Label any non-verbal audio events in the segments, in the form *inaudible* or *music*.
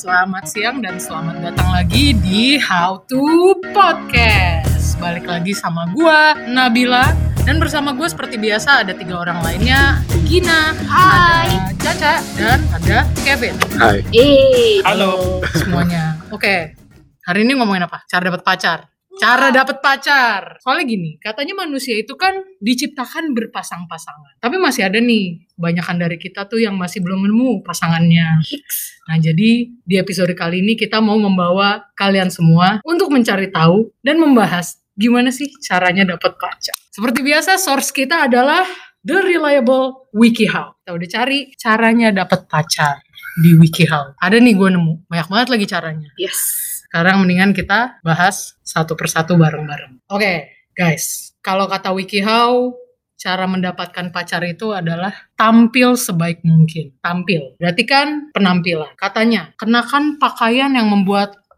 selamat siang dan selamat datang lagi di How to Podcast. Balik lagi sama gua Nabila dan bersama gue seperti biasa ada tiga orang lainnya, Gina, Hai. ada Caca dan ada Kevin. Hai. Eh, Halo semuanya. Oke, hari ini ngomongin apa? Cara dapat pacar. Cara dapat pacar. Soalnya gini, katanya manusia itu kan diciptakan berpasang-pasangan. Tapi masih ada nih, kebanyakan dari kita tuh yang masih belum nemu pasangannya. Nah, jadi di episode kali ini kita mau membawa kalian semua untuk mencari tahu dan membahas gimana sih caranya dapat pacar. Seperti biasa, source kita adalah The Reliable WikiHow. Kita udah cari caranya dapat pacar di WikiHow. Ada nih gue nemu, banyak banget lagi caranya. yes. Sekarang mendingan kita bahas satu persatu bareng-bareng. Oke, guys. Kalau kata WikiHow, cara mendapatkan pacar itu adalah tampil sebaik mungkin. Tampil. Berarti kan penampilan. Katanya, kenakan pakaian yang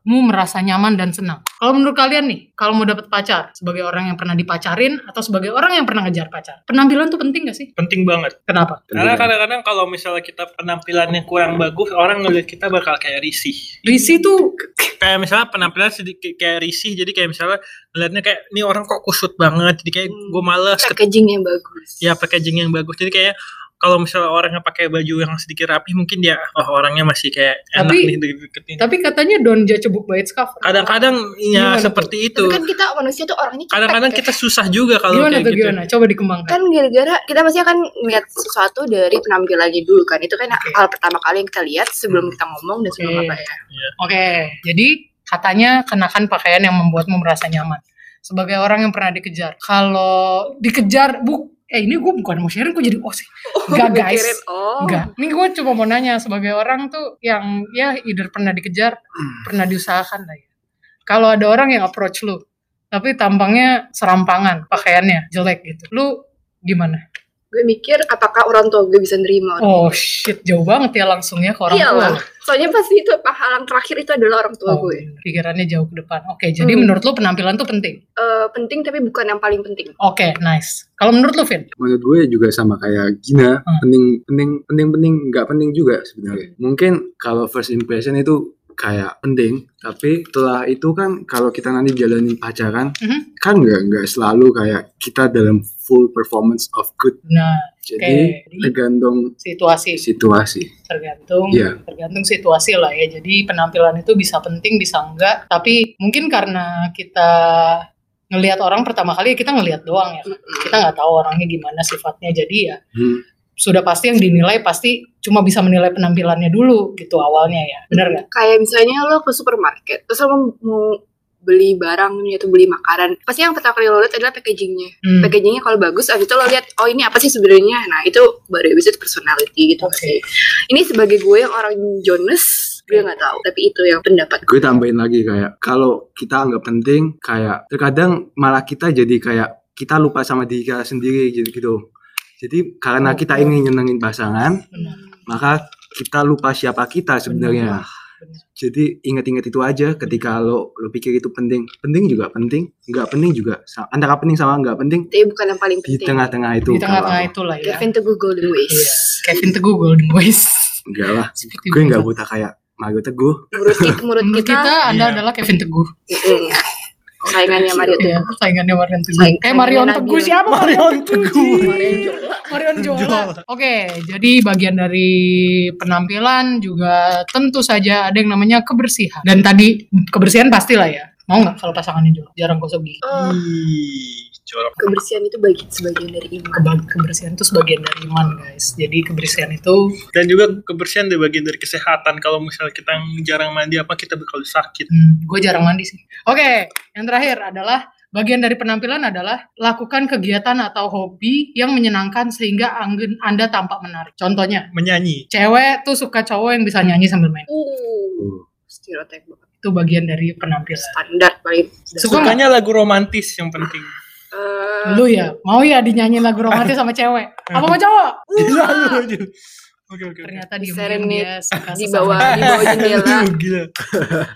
membuatmu merasa nyaman dan senang. Kalau menurut kalian nih, kalau mau dapat pacar, sebagai orang yang pernah dipacarin atau sebagai orang yang pernah ngejar pacar, penampilan tuh penting gak sih? penting banget Kenapa? karena kadang-kadang kalau misalnya kita penampilannya kurang bagus orang ngeliat kita bakal kayak risih Risi tuh kayak misalnya penampilan sedikit kayak risih jadi kayak misalnya ngeliatnya kayak ini orang kok kusut banget jadi kayak Hmm. gue males Packaging yang bagus. ya packaging yang bagus jadi kayak kalau misalnya orangnya pakai baju yang sedikit rapi mungkin dia oh orangnya masih kayak enak Tapi- nih deket-deketin tapi katanya don't judge a book by its cover. kadang-kadang ya tuh? seperti itu Tapi kan kita manusia tuh orangnya kadang-kadang ya. kita susah juga kalau Gimana kayak tuh gitu gimana? Coba dikembangkan. kan gara-gara kita pasti akan melihat sesuatu dari penampilannya dulu kan. Itu kan Oke. hal pertama kali yang kita lihat sebelum kita ngomong dan sebelum Oke. apa ya. Oke, jadi katanya kenakan pakaian yang membuatmu merasa nyaman. Sebagai orang yang pernah dikejar. Kalau dikejar, bu, eh ini gue bukan mau sharing, gue jadi oh sih. *laughs* Enggak guys, Mikirin, oh. enggak. Ini gue cuma mau nanya sebagai orang tuh yang ya either pernah dikejar, pernah diusahakan lah ya. Kalau ada orang yang approach lu, tapi tampangnya serampangan, pakaiannya jelek gitu. Lu gimana? Gue mikir apakah orang tua gue bisa nerima orang Oh shit, jauh banget ya langsungnya ke orang tua. Iyalah. Soalnya pasti itu pahalang terakhir itu adalah orang tua Oh, gue. pikirannya jauh ke depan. Oke, jadi Hmm. menurut lu penampilan tuh penting? Eh, penting tapi bukan yang paling penting. Oke, nice. Kalau menurut lu, Vin? Menurut gue juga sama kayak Gina, Hmm. penting penting penting penting nggak penting juga sebenarnya. Mungkin kalau first impression itu kayak penting, tapi setelah itu kan kalau kita nanti jalanin pacaran, Mhm. kan nggak nggak selalu kayak kita dalam full performance of good. Nah, Jadi Oke. tergantung situasi situasi. tergantung Iya. tergantung situasi lah ya. Jadi penampilan itu bisa penting, bisa enggak. Tapi mungkin karena kita ngelihat orang pertama kali kita ngelihat doang ya. Kita nggak tahu orangnya gimana sifatnya. Jadi ya Hmm. Sudah pasti yang dinilai pasti cuma bisa menilai penampilannya dulu gitu awalnya ya. Bener nggak? kayak misalnya lo ke supermarket terus lo mau beli barang atau beli makanan pasti yang pertama kali lo lihat adalah packagingnya Hmm. packagingnya kalau bagus abis itu lo lihat oh ini apa sih sebenarnya nah itu baru habis itu personality gitu Oke. sih ini sebagai gue yang orang Jonas gue nggak tahu tapi itu yang pendapat gue Gue tambahin lagi kayak kalau kita anggap penting, kayak terkadang malah kita jadi kayak kita lupa sama diri kita sendiri gitu gitu. Jadi karena kita Oke. ingin nyenengin pasangan, Benar. maka kita lupa siapa kita sebenarnya. Benar. Jadi ingat-ingat itu aja ketika lo lo pikir itu penting, penting juga penting, nggak penting juga antara penting sama nggak penting tapi bukan yang paling di penting tengah-tengah itu. Di tengah-tengah kalau- itulah ya. Kevin Teguh Golden Ways Iya. Kevin Teguh Golden Boys. Enggak lah, Seperti gue nggak buta kayak Mario Teguh. menurut kita menurut kita, kita, Anda Iya. adalah Kevin Teguh. Saingannya Mario Iya, Teguh saingannya Marion Teguh. Saing- eh Marion Teguh siapa? Marion Teguh. Marion Jola. Marion Jola. Jola. Oke, jadi bagian dari penampilan juga tentu saja ada yang namanya kebersihan. Dan tadi kebersihan pastilah ya. Mau nggak kalau pasangannya Jola? Jarang gosok gigi. Ih, jorok kebersihan itu bagi sebagian dari iman Keba- kebersihan itu sebagian dari iman, guys. Jadi kebersihan itu dan juga kebersihan dari bagian dari kesehatan kalau misalnya kita jarang mandi apa kita bakal sakit Hmm, gue jarang mandi sih. Oke, yang terakhir adalah bagian dari penampilan adalah lakukan kegiatan atau hobi yang menyenangkan sehingga anggun Anda tampak menarik. Contohnya, menyanyi cewek tuh suka cowok yang bisa nyanyi sambil main. uh stereotip banget Itu bagian dari penampilan. standar paling sukanya lagu romantis yang penting Eh, Lu ya, mau ya dinyanyiin lagu romantis sama cewek? Apa sama cowok? Gila lu aja. Oke oke. oke. Ternyata di suka di bawah di bawah jendela *laughs* Gila.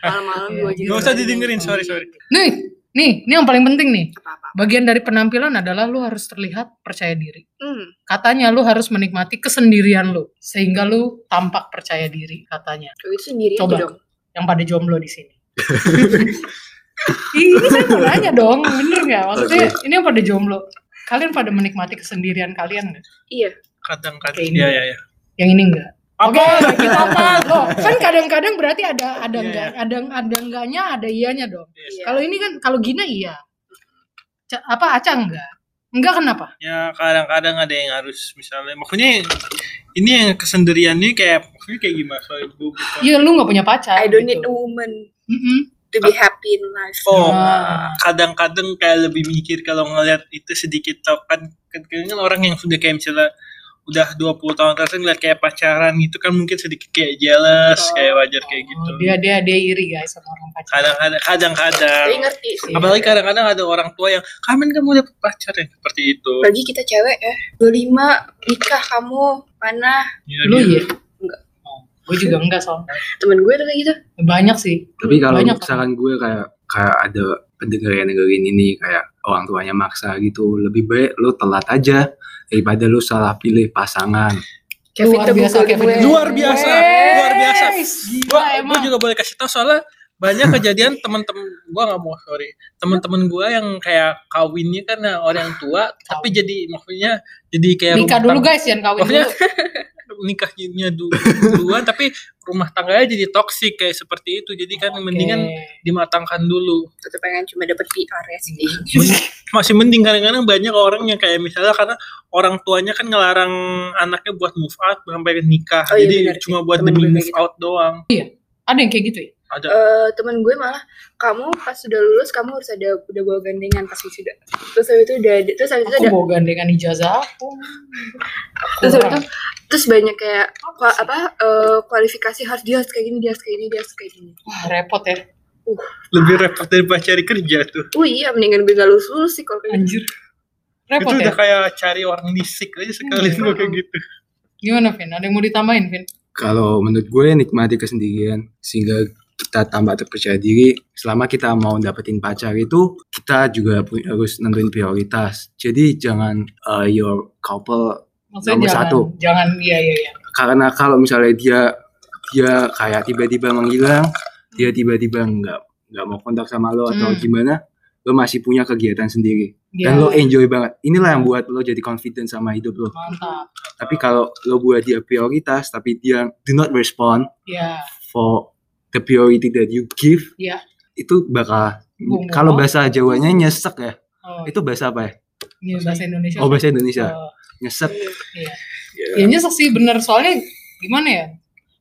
malam-malam di Iya. bawah Gak usah didengerin, sorry sorry. Nih, Nih, ini yang paling penting nih. Apa-apa. Bagian dari penampilan adalah lu harus terlihat percaya diri. Hmm. Katanya lu harus menikmati kesendirian lu sehingga lu tampak percaya diri katanya. Kalau itu sendiri Coba. dong. Yang pada jomblo di sini. *laughs* Ini saya mau nanya dong, bener nggak? Maksudnya ini yang pada jomblo. Kalian pada menikmati kesendirian kalian nggak? Iya. Kadang-kadang. Ini. Iya, iya, iya. Yang ini enggak? Oke, kita apa? Loh, kan kadang-kadang berarti ada ada Iya, enggak, ada ada enggaknya, ada iyanya dong. Iya. Kalau ini kan kalau Gina iya. Ca- apa Aca enggak? Enggak kenapa? Ya kadang-kadang ada yang harus misalnya maksudnya ini yang kesendirian ini kayak maksudnya kayak gimana soalnya gue bukan Iya, lu nggak punya pacar. I don't gitu. need a woman Mm-mm. To be happy in life. Oh, Ah. kadang-kadang kayak lebih mikir kalau ngeliat itu sedikit tau kan kan kan orang yang sudah kayak misalnya udah 20 tahun terus ngeliat kayak pacaran gitu kan mungkin sedikit kayak jealous Oh. kayak wajar kayak gitu. Dia dia dia iri guys sama orang pacar. Kadang-kadang kadang-kadang ngerti sih. Apalagi kadang-kadang ada orang tua yang kamen kamu dapet pacar ya seperti itu. Apalagi kita cewek ya. 25 nikah kamu mana? Ya, Lu. Oh, gue juga enggak soalnya. Temen gue tuh kayak gitu. Banyak sih. Tapi kalau Banyak. misalkan gue kayak kayak ada pendengar yang dengerin ini kayak orang tuanya maksa gitu, lebih baik lu telat aja daripada lu salah pilih pasangan. Kevin luar biasa Kevin. gue. Luar biasa, luar biasa. Gua juga boleh kasih tau soalnya banyak kejadian teman-teman gua nggak mau sorry teman-teman gua yang kayak kawinnya kan orang tua tapi jadi maksudnya jadi kayak Nikah dulu guys, jangan kawin Maksudnya- dulu. *laughs* nikahnya du- duluan tapi rumah tangganya jadi toksik kayak seperti itu jadi kan mendingan Oke. dimatangkan dulu Tetep pengen cuma dapet PR ya sih. Masih mending kadang-kadang banyak orang yang kayak misalnya karena orang tuanya kan ngelarang anaknya buat move out sampai nikah Oh iya, jadi benar. cuma buat Temen demi move gitu. out doang Ada yang kayak gitu ya? ada Eh temen gue malah kamu pas sudah lulus kamu harus ada udah bawa gandengan pas wisuda. Terus habis itu udah terus habis itu Aku ada bawa gandengan ijazah aku. terus habis itu. Terus banyak kayak kua- apa eh, kualifikasi harus dia harus kayak gini dia harus kayak gini dia harus kayak gini. Wah, repot ya. lebih repot daripada cari kerja tuh Oh iya mendingan gue gak lulus lulus sih kalau kayak gitu. Anjir. Repot itu ya. udah kayak cari orang disik aja sekali Hmm. kayak gitu Gimana, Vin? Ada yang mau ditambahin, Vin? Kalau menurut gue nikmati kesendirian sehingga kita tambah terpercaya diri selama kita mau dapetin pacar itu kita juga harus nentuin prioritas jadi jangan uh, your couple Maksudnya Nomor jangan, satu. jangan, iya, iya, iya. karena kalau misalnya dia dia kayak tiba-tiba menghilang dia tiba-tiba nggak nggak mau kontak sama lo atau Hmm. gimana lo masih punya kegiatan sendiri Iya, dan lo enjoy banget inilah yang buat lo jadi confident sama hidup lo mantap. tapi kalau lo buat dia prioritas tapi dia do not respond Iya, for the priority that you give Iya. itu bakal kalau bahasa Jawanya nyesek ya oh, itu bahasa apa ya ini bahasa Indonesia. oh bahasa Indonesia Oh, nyesek iya. Ya nyesek sih bener soalnya gimana ya?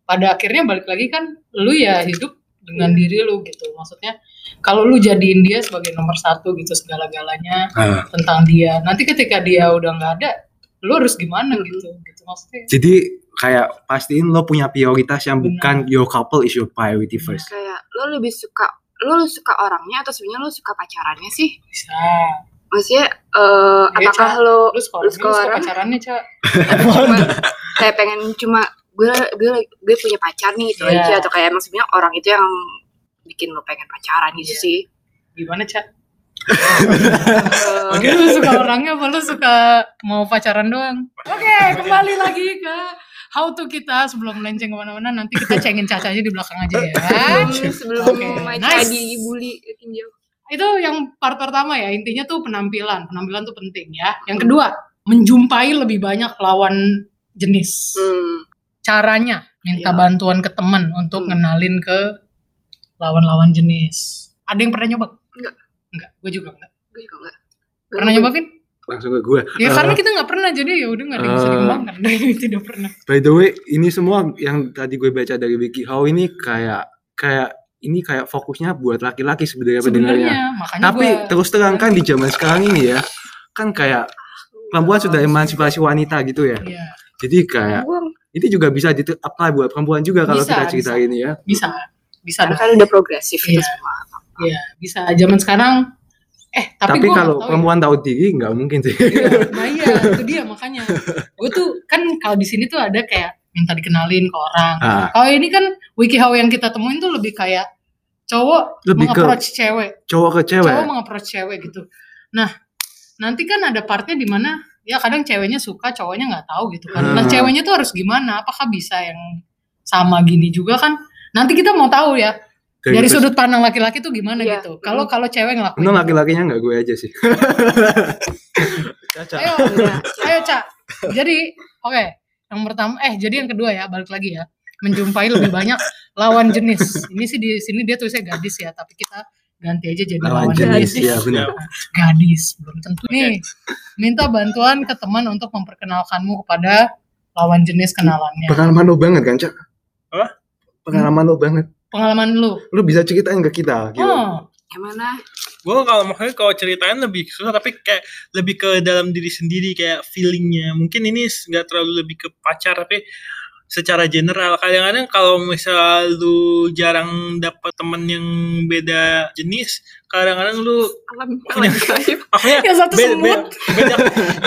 Pada akhirnya balik lagi kan lu ya hidup dengan diri lu gitu. Maksudnya kalau lu jadiin dia sebagai nomor satu gitu segala-galanya Ah. tentang dia. Nanti ketika dia udah nggak ada, lu harus gimana gitu gitu maksudnya. jadi kayak pastiin lo punya prioritas yang Benar. bukan your couple is your priority first Kayak lo lebih suka lo suka orangnya atau sebenarnya lo suka pacarannya sih? Bisa. Maksudnya eh Iya, apakah Ca. lo Lu suka, Lu lu suka suka orang? pacarannya, Cak. kayak pengen cuma gue gue gue punya pacar nih itu Iya. aja atau kayak maksudnya orang itu yang bikin lo pengen pacaran gitu Iya. sih. Gimana, Cak? *laughs* Eh, Lu suka orangnya apa lu suka mau pacaran doang? Oke, kembali lagi ke how to kita sebelum melenceng ke mana-mana nanti kita cengin Caca aja di belakang aja ya. sebelum sebelum Maca nice. dibully tinjau. Itu yang part pertama ya, intinya tuh penampilan. Penampilan tuh penting ya. Yang kedua, menjumpai lebih banyak lawan jenis. Hmm. Caranya minta Iya. bantuan ke teman untuk Hmm. ngenalin ke lawan-lawan jenis. Ada yang pernah nyoba? Enggak. Enggak, gue juga enggak. Gue juga enggak. Pernah nyoba, Vin? langsung ke gue Ya Eh, karena kita nggak pernah jadi ya udah nggak ada yang bisa eh, dikembangkan. *laughs* Tidak pernah. by the way ini semua yang tadi gue baca dari WikiHow ini kayak kayak ini kayak fokusnya buat laki-laki sebenarnya pendengarnya tapi gua- terus terang kan di zaman sekarang ini ya kan kayak perempuan sudah emansipasi wanita gitu ya Iya, jadi kayak ini juga bisa di apply buat perempuan juga kalau Bisa, kita cerita bisa. ini ya bisa bisa Karena kan udah progresif itu Iya. semua. Iya, bisa. Zaman sekarang eh tapi, tapi, gua kalau tahu ya. perempuan tahu diri nggak mungkin sih Iya, nah iya itu dia makanya. Gue tuh kan kalau di sini tuh ada kayak minta dikenalin ke orang. Ah. Kalau ini kan WikiHow yang kita temuin tuh lebih kayak cowok Lebih ke cewek cowok ke cewek. cowok meng-approach cewek gitu nah nanti kan ada partnya di mana ya kadang ceweknya suka cowoknya nggak tahu gitu kan nah Hmm. ceweknya tuh harus gimana apakah bisa yang sama gini juga kan nanti kita mau tahu ya dari pers- sudut pandang laki-laki tuh gimana Iya. gitu kalau kalau cewek ngelakuin Untung gitu. laki-lakinya nggak gue aja sih. Caca. *laughs* ayo Iya. ayo cak jadi oke yang pertama eh jadi yang kedua ya balik lagi ya menjumpai lebih banyak lawan jenis ini sih di sini dia tulisnya gadis ya tapi kita ganti aja jadi Lawan lawan, jenis, jenis, ya benar. gadis belum tentu nih minta bantuan ke teman untuk memperkenalkanmu kepada lawan jenis kenalannya Pengalaman lo banget kan, Cak? Apa? Pengalaman lo banget. pengalaman lu Lo bisa ceritain ke kita. Gitu. oh Yang mana? gue kalau maksudnya kalau ceritain lebih susah tapi kayak lebih ke dalam diri sendiri kayak feelingnya. Mungkin ini nggak terlalu lebih ke pacar tapi secara general. Kadang-kadang kalau misal lu jarang dapet temen yang beda jenis kadang-kadang lu Alam Punya- *laughs* maksudnya yang satu beda, beda,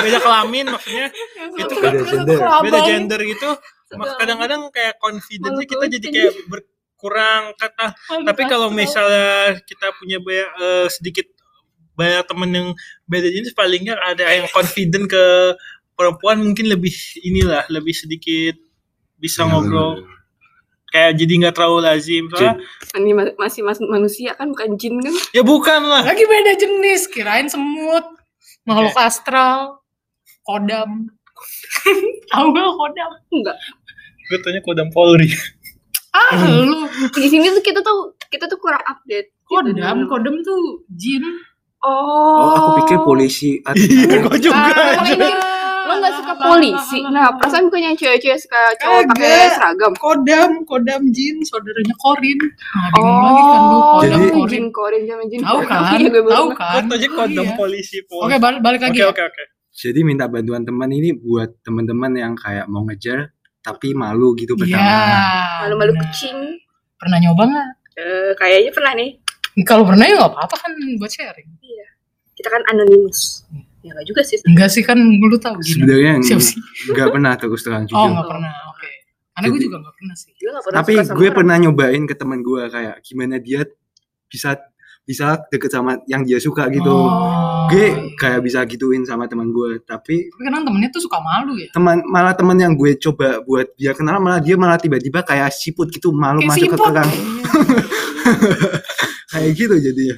beda kelamin maksudnya yang itu satu beda gender. beda gender gitu. Kadang-kadang kayak confidence kita jadi kayak berkurang kata. Tapi kalau misalnya kita punya banyak eh, sedikit banyak temen yang beda jenis paling nggak ada yang confident ke perempuan mungkin lebih inilah lebih sedikit bisa Ya, ngobrol. kayak jadi nggak terlalu lazim. Soalnya Ini ma- masih mas manusia kan bukan jin kan? ya bukan lah. Lagi beda jenis kirain semut makhluk astral kodam. *laughs* Tahu kodam? Enggak. gue tanya kodam polri ah *laughs* lu Di sini tuh kita tuh kita tuh kurang update. gitu. kodam kodam tuh jin Oh. Oh, aku pikir polisi. iya gue juga Ah, lo nggak suka polisi? Nah, perasaan punya cewek-cewek suka cowok Kagak. pakai seragam. kodam kodam jin saudaranya korin nah bingung Oh, lagi kan lu kodam Jadi- korin jin korin sama jin tahu kan *laughs* Iya, tahu kan gue tanya kodam Iya. polisi polri oke balik, balik lagi oke oke oke Jadi minta bantuan teman ini buat teman-teman yang kayak mau ngejar tapi malu gitu iya pertama. Malu-malu benar. kucing. pernah nyoba nggak Eh, kayaknya pernah nih. kalau pernah ya nggak apa-apa kan buat sharing Kita kan anonymous. Ya enggak juga sih. enggak sih kan lu tahu gini Sebenarnya siapa sih nggak pernah terus terang oh jujur. nggak pernah oke karena gue juga nggak pernah sih Gue nggak pernah Tapi gue orang. pernah nyobain ke teman gue kayak gimana dia bisa bisa deket sama yang dia suka gitu. Oh, gue iya. kayak bisa gituin sama teman gue, tapi tapi kan temennya tuh suka malu ya teman malah teman yang gue coba buat dia kenal malah dia malah tiba-tiba kayak siput gitu malu Kayak masuk ke siput. kerang *laughs* kayak gitu jadinya.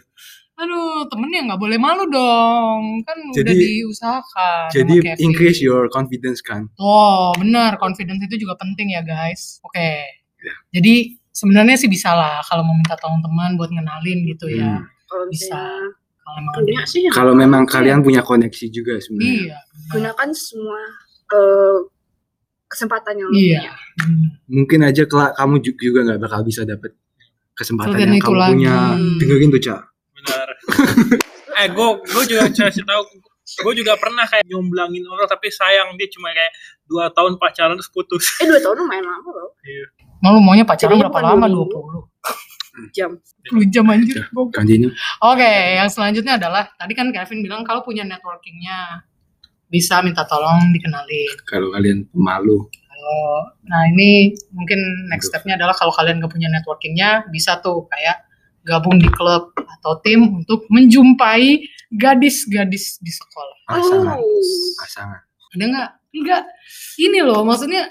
Aduh, temennya nggak boleh malu dong. Kan udah Jadi- diusahakan. sama Jadi Kevin. increase your confidence kan. Oh, benar. Confidence itu juga penting ya, guys. Oke. Ya. Jadi sebenarnya sih bisa lah kalau mau minta tolong teman buat ngenalin gitu ya. Hmm. Bisa. Iya sih. ya. Kalau memang kalian punya koneksi juga sebenarnya. Iya. benar. gunakan semua eh, kesempatan yang Iya. punya. benar. Mungkin aja kelak kamu ju- juga nggak bakal bisa dapet kesempatan yang kamu lagi. punya. Dengerin tuh, Cak. benar *laughs* eh gue gue juga kasih tahu gue juga pernah kayak nyomblangin orang tapi sayang dia cuma kayak dua tahun pacaran terus putus Eh dua tahun lumayan lama loh. Mau lu maunya pacaran Jadinya berapa lama? dua 20. Jam. 10 jam anjir. Continue. Oke, yang selanjutnya adalah tadi kan Kevin bilang kalau punya networkingnya bisa minta tolong dikenalin. Kalau kalian pemalu. Kalau nah ini mungkin next stepnya adalah kalau kalian gak punya networkingnya bisa tuh kayak gabung di klub atau tim untuk menjumpai gadis-gadis di sekolah. Pasangan. Oh. Pasangan. Ada nggak? Enggak. Ini loh maksudnya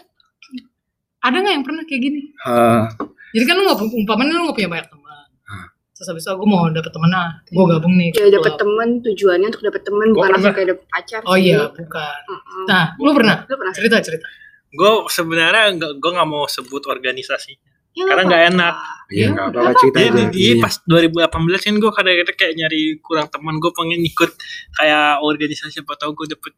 ada nggak yang pernah kayak gini? Eh, Jadi kan lu nggak umpamanya lu nggak punya banyak teman. Hmm. Terus habis itu gue mau dapet temen ah, gue gabung nih. Ya dapet klub. temen tujuannya untuk dapet temen Gua bukan langsung kayak dapet pacar. Oh sih. iya, bukan. Mm-mm. Nah, lu pernah? Lu pernah? Cerita cerita. gue sebenarnya nggak gue nggak mau sebut organisasi Ya, Karena nggak enak. Iya, nggak apa-apa cerita Jadi di Iya. pas 2018 kan gue kadang-kadang kayak nyari kurang teman gue pengen ikut kayak organisasi apa tau gue dapet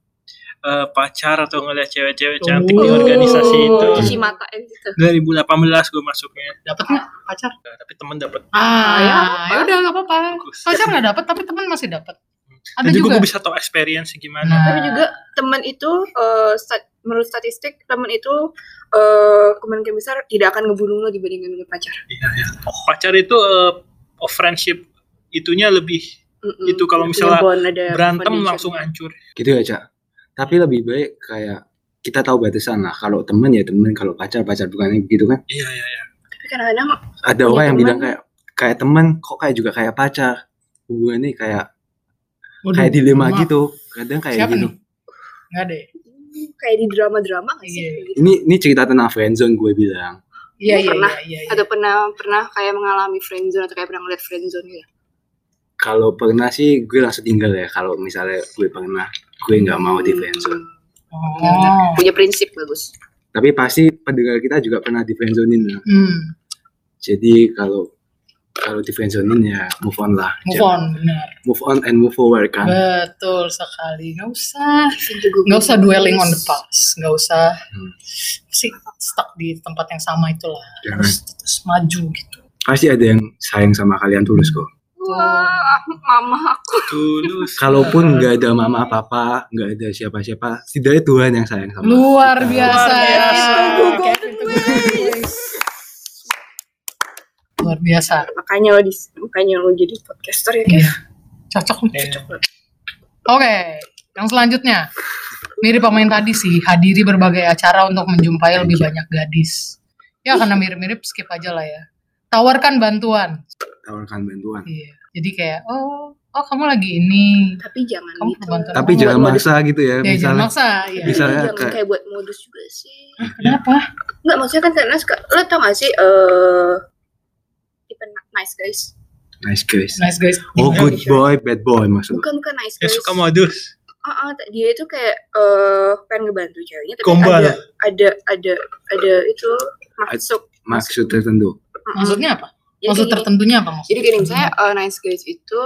eh, pacar atau ngeliat cewek-cewek cantik di Oh. organisasi itu Cuci mata ya gitu. 2018 gue masuknya Dapat nggak pacar? Nah, tapi teman dapet Ah, ya ya, apa? udah nggak apa-apa. Pacar nggak dapat, tapi teman masih dapat. Ada dan juga gue bisa tau experience gimana Nah, Tapi juga temen itu eh, stat- menurut statistik temen itu eh, kemungkinan besar tidak akan ngebunuh lo dibandingkan dengan pacar. Iya, iya. pacar itu eh, of friendship itunya lebih Mm-mm. Itu kalau misalnya berantem langsung hancur Gitu ya, Cak. Tapi lebih baik kayak kita tahu batasan lah. Kalau temen ya temen, kalau pacar pacar bukan gitu kan. iya iya iya Tapi kadang-kadang Ada orang yang bilang kayak kayak teman kok kayak juga kayak pacar hubungannya kayak Waduh, kayak dilema lama. gitu kadang kayak Siapa gitu? Nggak deh. kayak di drama-drama nggak sih Iya. Gitu. ini ini cerita tentang friendzone gue bilang Iya, iya, pernah? iya, iya, iya. atau pernah pernah kayak mengalami friendzone atau kayak pernah ngeliat friendzone gitu kalau pernah sih gue langsung tinggal ya kalau misalnya gue pernah gue nggak mau di friendzone Oh. punya prinsip bagus tapi pasti pendengar kita juga pernah di friendzonein ya. Hmm, jadi kalau kalau di friendzonein ya move on lah move Jangan- on, benar. move on and move forward kan Betul sekali. Nggak usah, nggak usah dwelling on the past. Nggak usah Hmm. sih stuck di tempat yang sama itulah. Jangan. Harus terus maju gitu. pasti ada yang sayang sama kalian tulus kok wah mama aku Tulus. *laughs* kalaupun nggak ada mama papa nggak ada siapa-siapa setidaknya Tuhan yang sayang sama Luar kita. biasa Luar ya. Luar biasa. makanya lo di makanya lo jadi podcaster ya Iya. Kev Cocok nih. Iya. Cocok. Oke, yang selanjutnya. Mirip pemain tadi sih, hadiri berbagai acara untuk menjumpai lebih banyak gadis. Ya karena mirip-mirip skip aja lah ya. Tawarkan bantuan. tawarkan bantuan Iya. Jadi kayak, oh, oh kamu lagi ini. tapi jangan Kamu gitu tapi jangan maksa gitu ya Ya jangan misalnya maksa. Ya. Tapi Misalnya jangan kayak- kayak buat modus juga sih Kenapa? Enggak maksudnya kan karena suka lo tau gak sih eh tipe nice guys nice guys Nice guys. oh Iya. good boy bad boy maksud lu. bukan bukan nice Ya guys suka modus. Ah, ah, dia itu kayak eh pengen ngebantu ceweknya tapi Gombal. ada ada ada ada itu masuk maksud tertentu Maksudnya apa? Jadi Maksud gini- tertentunya apa maksudnya? jadi gini misalnya eh, nice guys itu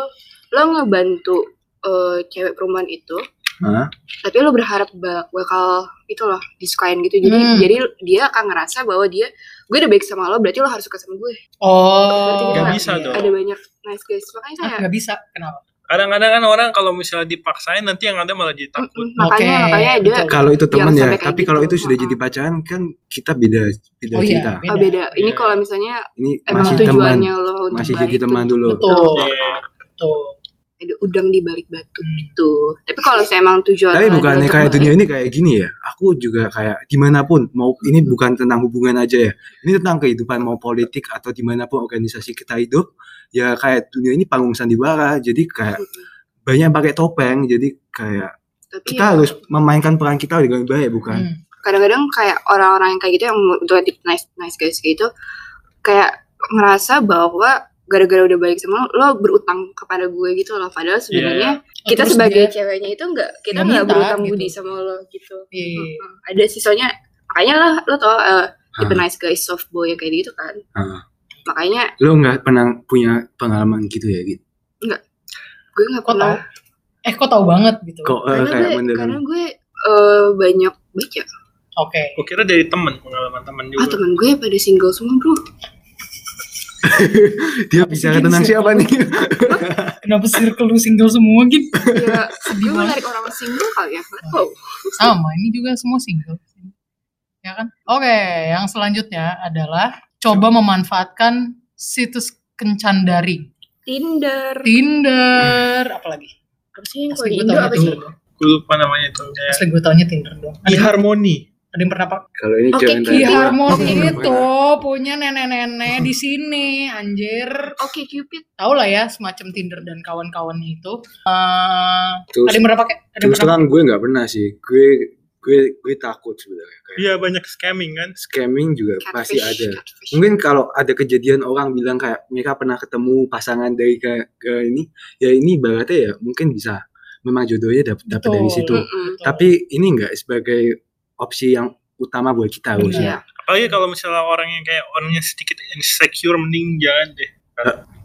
lo ngebantu eh, cewek perumahan itu Hah? tapi lo berharap ba- bakal itu loh disukain gitu jadi Hmm. jadi dia akan ngerasa bahwa dia gue udah baik sama lo berarti lo harus suka sama gue Oh. Nggak bisa iya. dong. ada banyak nice guys makanya Ah, saya nggak bisa. Kenapa? Kadang-kadang kan orang kalau misalnya dipaksain nanti yang ada malah jadi takut. Makanya Oke, makanya ada betul. kalau itu teman ya tapi kalau gitu. itu sudah jadi pacaran kan kita beda beda Oh iya, cerita oh, beda ini Iya. kalau misalnya ini emang masih teman tujuannya lo untuk masih jadi teman dulu Betul. Iya. Betul. Ada udang di balik batu Hmm. gitu. Tapi kalau saya emang tujuan tapi bukannya kayak dunia ini kayak gini ya? Aku juga kayak di mana pun mau ini bukan tentang hubungan aja ya. Ini tentang kehidupan mau politik atau di mana pun organisasi kita hidup ya kayak dunia ini panggung sandiwara jadi kayak banyak yang pakai topeng jadi kayak tapi kita ya, harus memainkan peran kita dengan baik bukan? Hmm. kadang-kadang kayak orang-orang yang kayak gitu yang untuk nice nice guys gitu kayak ngerasa bahwa gara-gara udah baik sama lo, lo berutang kepada gue gitu loh padahal sebenarnya Oh, kita terus sebagai dia- ceweknya itu enggak kita nggak nggak minta, berutang gitu. budi sama lo gitu Iya, iya, iya. Heeh. ada sisanya makanya lah lo tau eh, tipe Ah. nice guys soft boy yang kayak gitu kan Ah. makanya lo nggak pernah punya pengalaman gitu ya gitu gue nggak Kok pernah tahu? Eh kok tahu banget gitu? kok eh, karena kayak gue karena gue eh, banyak baca Oke. Gue kira dari temen pengalaman temen ah juga. teman gue pada single semua bro *laughs* dia Apa sih bicara tentang siapa nih *laughs* Kenapa circle lu single semua gitu? ya Sedih gue menarik orang single kali ya tahu Sama, ini juga semua single. Ya kan? Oke, yang selanjutnya adalah coba memanfaatkan situs kencan daring. Tinder Tinder, apalagi? apa sih yang di gue Indo apa sih Tinder. Gue lupa namanya itu. Kayak Asli gue taunya Tinder dong. Ada, e-harmony. Ada yang pernah pak? kalau ini Oke, jangan Ki Iya, nggak *laughs* itu pernah. punya nenek-nenek di sini, anjir. Oke Cupid Tahu lah ya semacam Tinder dan kawan-kawannya itu. Eh, Terus- ada yang pernah pakai? Ada yang terus terang gue nggak pernah sih gue gue gue takut sebenarnya kayak Iya banyak scamming kan. scamming juga pasti catfish, ada catfish. mungkin kalau ada kejadian orang bilang kayak mereka pernah ketemu pasangan dari ke, ke ini ya ini berarti ya mungkin bisa memang jodohnya dapat dapat dari situ Mm-mm. Betul. tapi ini enggak sebagai opsi yang utama buat kita Benar. harusnya Apalagi kalau misalnya orang yang kayak orangnya sedikit insecure mending jangan deh.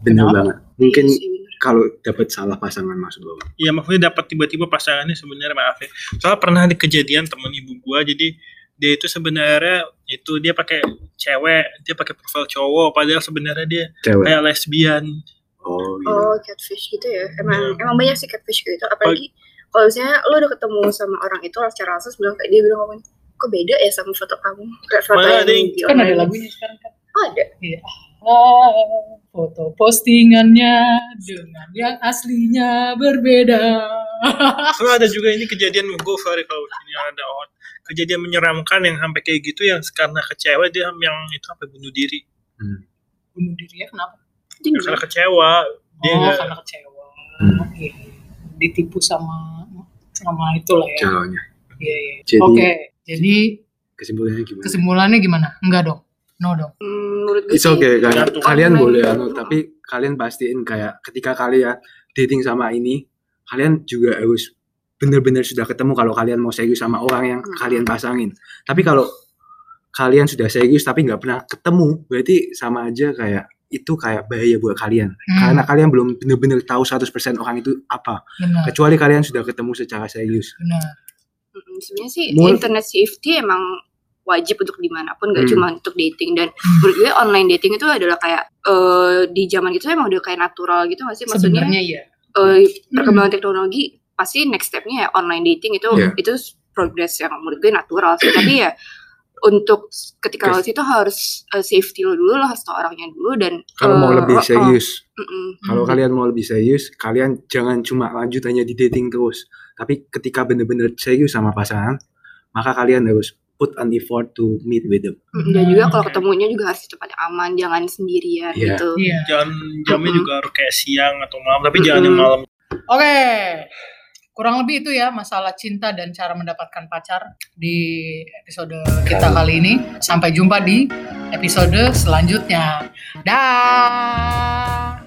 bener Kenapa? banget mungkin Iya kalau dapat salah pasangan maksud lo Iya maksudnya dapat tiba-tiba pasangannya sebenarnya maaf ya. Soalnya pernah ada kejadian temen ibu gua jadi dia itu sebenarnya itu dia pakai cewek, dia pakai profil cowok padahal sebenarnya dia cewek kayak lesbian. oh gitu Oh catfish gitu ya emang Iya. emang banyak sih catfish gitu apalagi kalau misalnya lo udah ketemu sama orang itu secara langsung bilang kayak dia bilang ngomong kok beda ya sama foto kamu kayak foto Malah yang ada yang- di Kan ada lagunya sekarang kan. oh, ada Ah, foto postingannya dengan yang aslinya berbeda. Soalnya *laughs* ada juga ini kejadian gue sorry kalau ini ada orang kejadian menyeramkan yang sampai kayak gitu yang karena kecewa dia yang itu sampai bunuh diri. Hmm. Bunuh diri ya kenapa? Tinder karena kecewa dia oh nggak karena kecewa Hmm. Iya. Ditipu sama sama itulah ya calonnya. Iya, iya. Jadi- oke jadi Kesimpulannya gimana? kesimpulannya gimana enggak dong no dong menurut gue It's okay kan. Kalian boleh anu, tapi kalian pastiin kayak ketika kalian dating sama ini, kalian juga harus benar-benar sudah ketemu kalau kalian mau serius sama orang yang Hmm. kalian pasangin. Tapi kalau kalian sudah serius tapi nggak pernah ketemu, berarti sama aja kayak itu kayak bahaya buat kalian. Hmm, Karena kalian belum benar-benar tahu 100% orang itu apa. benar Kecuali kalian sudah ketemu secara serius. benar sebenarnya sih Mul- internet safety emang wajib untuk di mana pun gak Hmm. cuma untuk dating dan Hmm. menurut gue online dating itu adalah kayak eh, di zaman itu emang udah kayak natural gitu gak sih maksudnya sebenarnya iya eh, perkembangan teknologi pasti next stepnya ya online dating itu Iya. itu progress yang menurut gue natural sih tapi ya untuk ketika lo Kes- situ harus eh, safety lo dulu lo harus tau orangnya dulu dan Kalau mau eh, lebih oh, oh, serius, mm-mm. Kalau Hmm. kalian mau lebih serius, kalian jangan cuma lanjut hanya di dating terus. Tapi ketika bener-bener serius sama pasangan, maka kalian harus put an effort to meet with them. Mm, dan juga kalau Oke. ketemunya juga harus di tempat yang aman jangan sendirian Iya. gitu iya jangan jamnya Mm-mm. juga harus kayak siang atau malam tapi jangan yang malam Oke, kurang lebih itu ya masalah cinta dan cara mendapatkan pacar di episode kita kali ini. Sampai jumpa di episode selanjutnya. Dah.